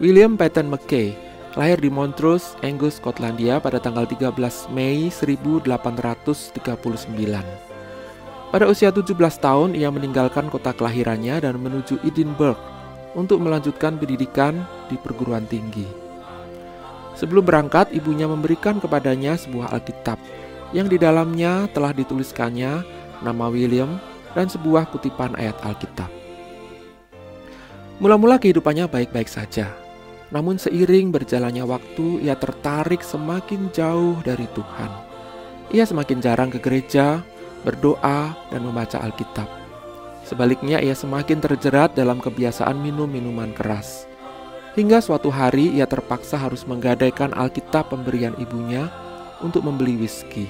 William Patton McKay lahir di Montrose, Angus, Skotlandia pada tanggal 13 Mei 1839. Pada usia 17 tahun, ia meninggalkan kota kelahirannya dan menuju Edinburgh untuk melanjutkan pendidikan di perguruan tinggi. Sebelum berangkat, ibunya memberikan kepadanya sebuah Alkitab yang di dalamnya telah dituliskannya nama William dan sebuah kutipan ayat Alkitab. Mula-mula kehidupannya baik-baik saja, namun seiring berjalannya waktu, ia tertarik semakin jauh dari Tuhan. Ia semakin jarang ke gereja, berdoa, dan membaca Alkitab. Sebaliknya, ia semakin terjerat dalam kebiasaan minum minuman keras. Hingga suatu hari ia terpaksa harus menggadaikan Alkitab pemberian ibunya untuk membeli whisky.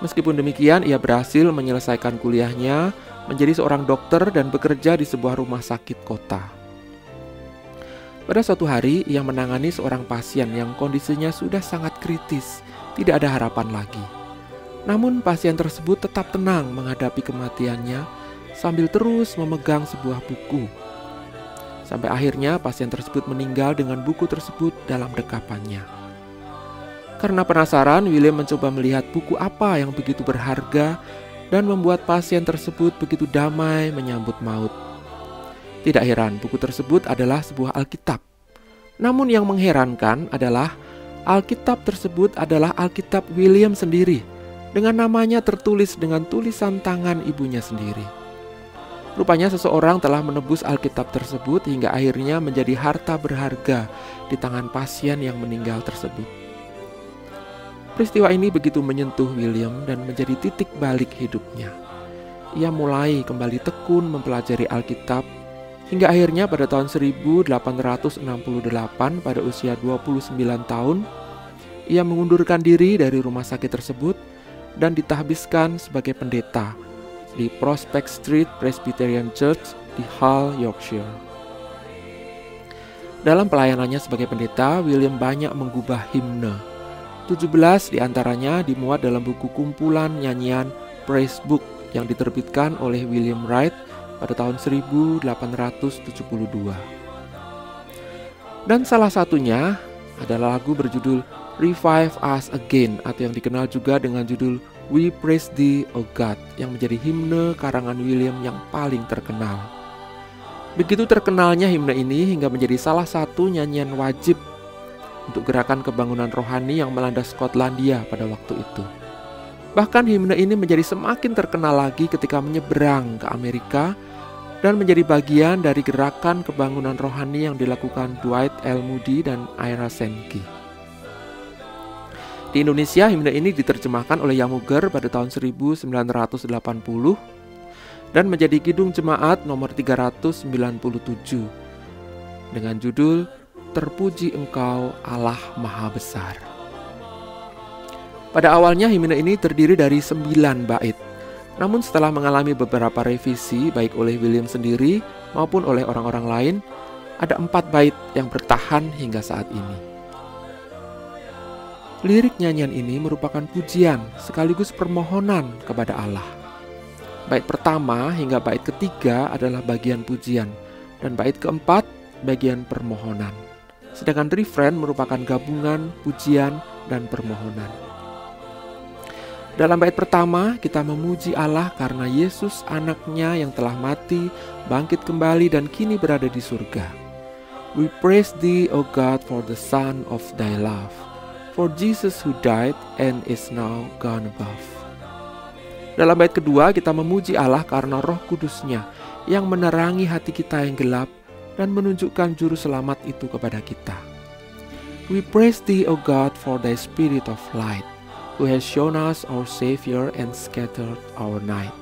Meskipun demikian, ia berhasil menyelesaikan kuliahnya, menjadi seorang dokter dan bekerja di sebuah rumah sakit kota. Pada suatu hari, ia menangani seorang pasien yang kondisinya sudah sangat kritis, tidak ada harapan lagi. Namun pasien tersebut tetap tenang menghadapi kematiannya sambil terus memegang sebuah buku. Sampai akhirnya pasien tersebut meninggal dengan buku tersebut dalam dekapannya. Karena penasaran, William mencoba melihat buku apa yang begitu berharga dan membuat pasien tersebut begitu damai menyambut maut. Tidak heran, buku tersebut adalah sebuah Alkitab. Namun yang mengherankan adalah Alkitab tersebut adalah Alkitab William sendiri dengan namanya tertulis dengan tulisan tangan ibunya sendiri. Rupanya seseorang telah menebus Alkitab tersebut hingga akhirnya menjadi harta berharga di tangan pasien yang meninggal tersebut. Peristiwa ini begitu menyentuh William dan menjadi titik balik hidupnya. Ia mulai kembali tekun mempelajari Alkitab hingga akhirnya pada tahun 1868 pada usia 29 tahun ia mengundurkan diri dari rumah sakit tersebut dan ditahbiskan sebagai pendeta di Prospect Street Presbyterian Church di Hull, Yorkshire. Dalam pelayanannya sebagai pendeta, William banyak menggubah himne. 17 di antaranya dimuat dalam buku kumpulan nyanyian Praise Book yang diterbitkan oleh William Wright pada tahun 1872. Dan salah satunya adalah lagu berjudul Revive Us Again atau yang dikenal juga dengan judul We Praise Thee, O God yang menjadi himne karangan William yang paling terkenal. Begitu terkenalnya himne ini hingga menjadi salah satu nyanyian wajib untuk gerakan kebangunan rohani yang melanda Skotlandia pada waktu itu. Bahkan himne ini menjadi semakin terkenal lagi ketika menyeberang ke Amerika dan menjadi bagian dari gerakan kebangunan rohani yang dilakukan Dwight L. Moody dan Ira Sankey. Di Indonesia, himne ini diterjemahkan oleh Yamuger pada tahun 1980 dan menjadi Kidung Jemaat nomor 397 dengan judul Terpuji Engkau Allah Maha Besar. Pada awalnya himne ini terdiri dari sembilan bait. Namun setelah mengalami beberapa revisi baik oleh William sendiri maupun oleh orang-orang lain, ada empat bait yang bertahan hingga saat ini. Lirik nyanyian ini merupakan pujian sekaligus permohonan kepada Allah. Bait pertama hingga bait ketiga adalah bagian pujian dan bait keempat bagian permohonan. Sedangkan refrain merupakan gabungan pujian dan permohonan. Dalam bait pertama, kita memuji Allah karena Yesus anaknya yang telah mati, bangkit kembali dan kini berada di surga. We praise thee, O God, for the Son of thy love for Jesus who died and is now gone above. Dalam bait kedua kita memuji Allah karena roh kudusnya yang menerangi hati kita yang gelap dan menunjukkan juru selamat itu kepada kita. We praise thee, O God, for thy spirit of light, who has shown us our Savior and scattered our night.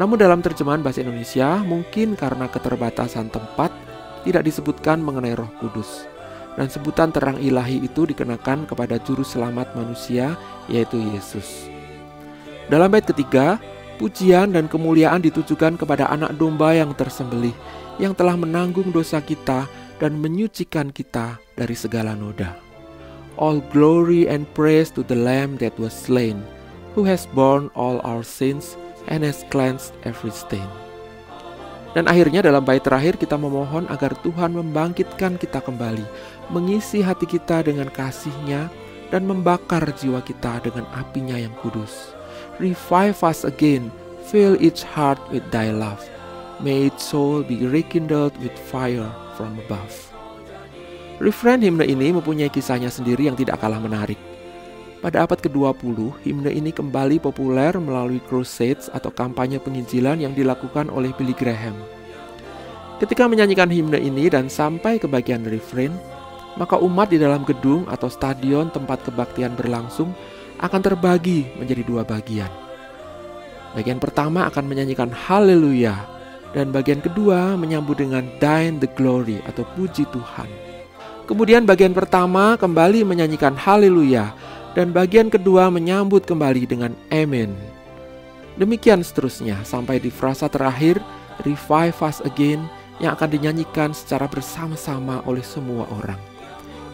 Namun dalam terjemahan bahasa Indonesia, mungkin karena keterbatasan tempat, tidak disebutkan mengenai roh kudus dan sebutan terang ilahi itu dikenakan kepada juru selamat manusia yaitu Yesus. Dalam bait ketiga, pujian dan kemuliaan ditujukan kepada anak domba yang tersembelih yang telah menanggung dosa kita dan menyucikan kita dari segala noda. All glory and praise to the lamb that was slain, who has borne all our sins and has cleansed every stain. Dan akhirnya dalam bait terakhir kita memohon agar Tuhan membangkitkan kita kembali, mengisi hati kita dengan kasih-Nya dan membakar jiwa kita dengan apinya yang kudus. Revive us again, fill each heart with thy love. May its soul be rekindled with fire from above. Refrain himne ini mempunyai kisahnya sendiri yang tidak kalah menarik. Pada abad ke-20, himne ini kembali populer melalui crusades atau kampanye penginjilan yang dilakukan oleh Billy Graham. Ketika menyanyikan himne ini dan sampai ke bagian refrain, maka umat di dalam gedung atau stadion tempat kebaktian berlangsung akan terbagi menjadi dua bagian. Bagian pertama akan menyanyikan haleluya dan bagian kedua menyambut dengan Thine the Glory atau puji Tuhan. Kemudian bagian pertama kembali menyanyikan haleluya dan bagian kedua menyambut kembali dengan amen. Demikian seterusnya sampai di frasa terakhir revive us again yang akan dinyanyikan secara bersama-sama oleh semua orang.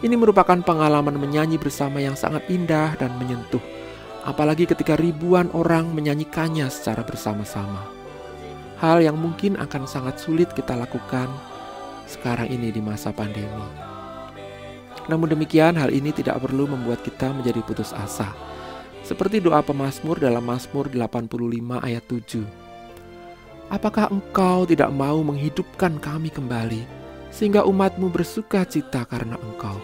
Ini merupakan pengalaman menyanyi bersama yang sangat indah dan menyentuh, apalagi ketika ribuan orang menyanyikannya secara bersama-sama. Hal yang mungkin akan sangat sulit kita lakukan sekarang ini di masa pandemi. Namun demikian, hal ini tidak perlu membuat kita menjadi putus asa. Seperti doa pemazmur dalam Mazmur 85 ayat 7. Apakah engkau tidak mau menghidupkan kami kembali, sehingga umatmu bersuka cita karena engkau?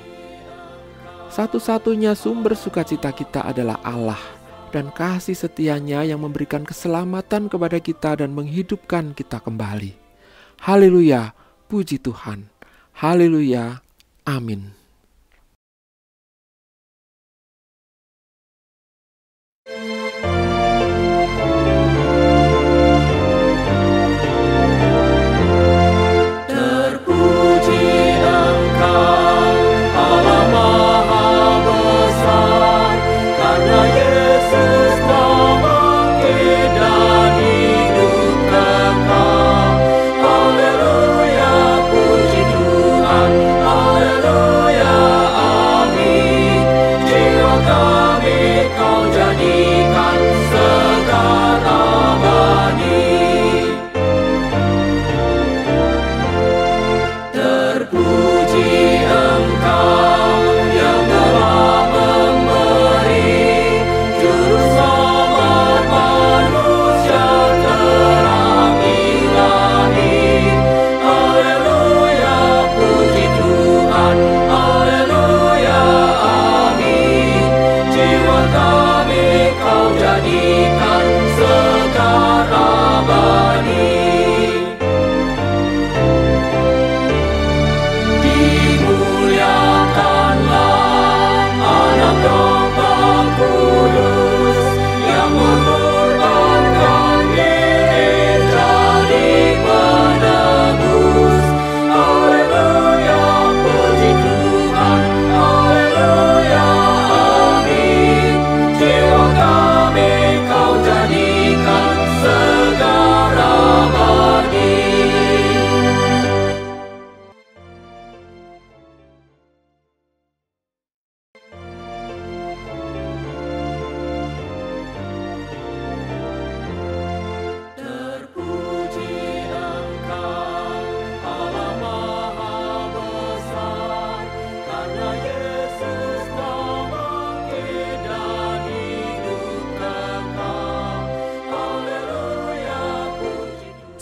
Satu-satunya sumber sukacita kita adalah Allah dan kasih setianya yang memberikan keselamatan kepada kita dan menghidupkan kita kembali. Haleluya, puji Tuhan. Haleluya, amin.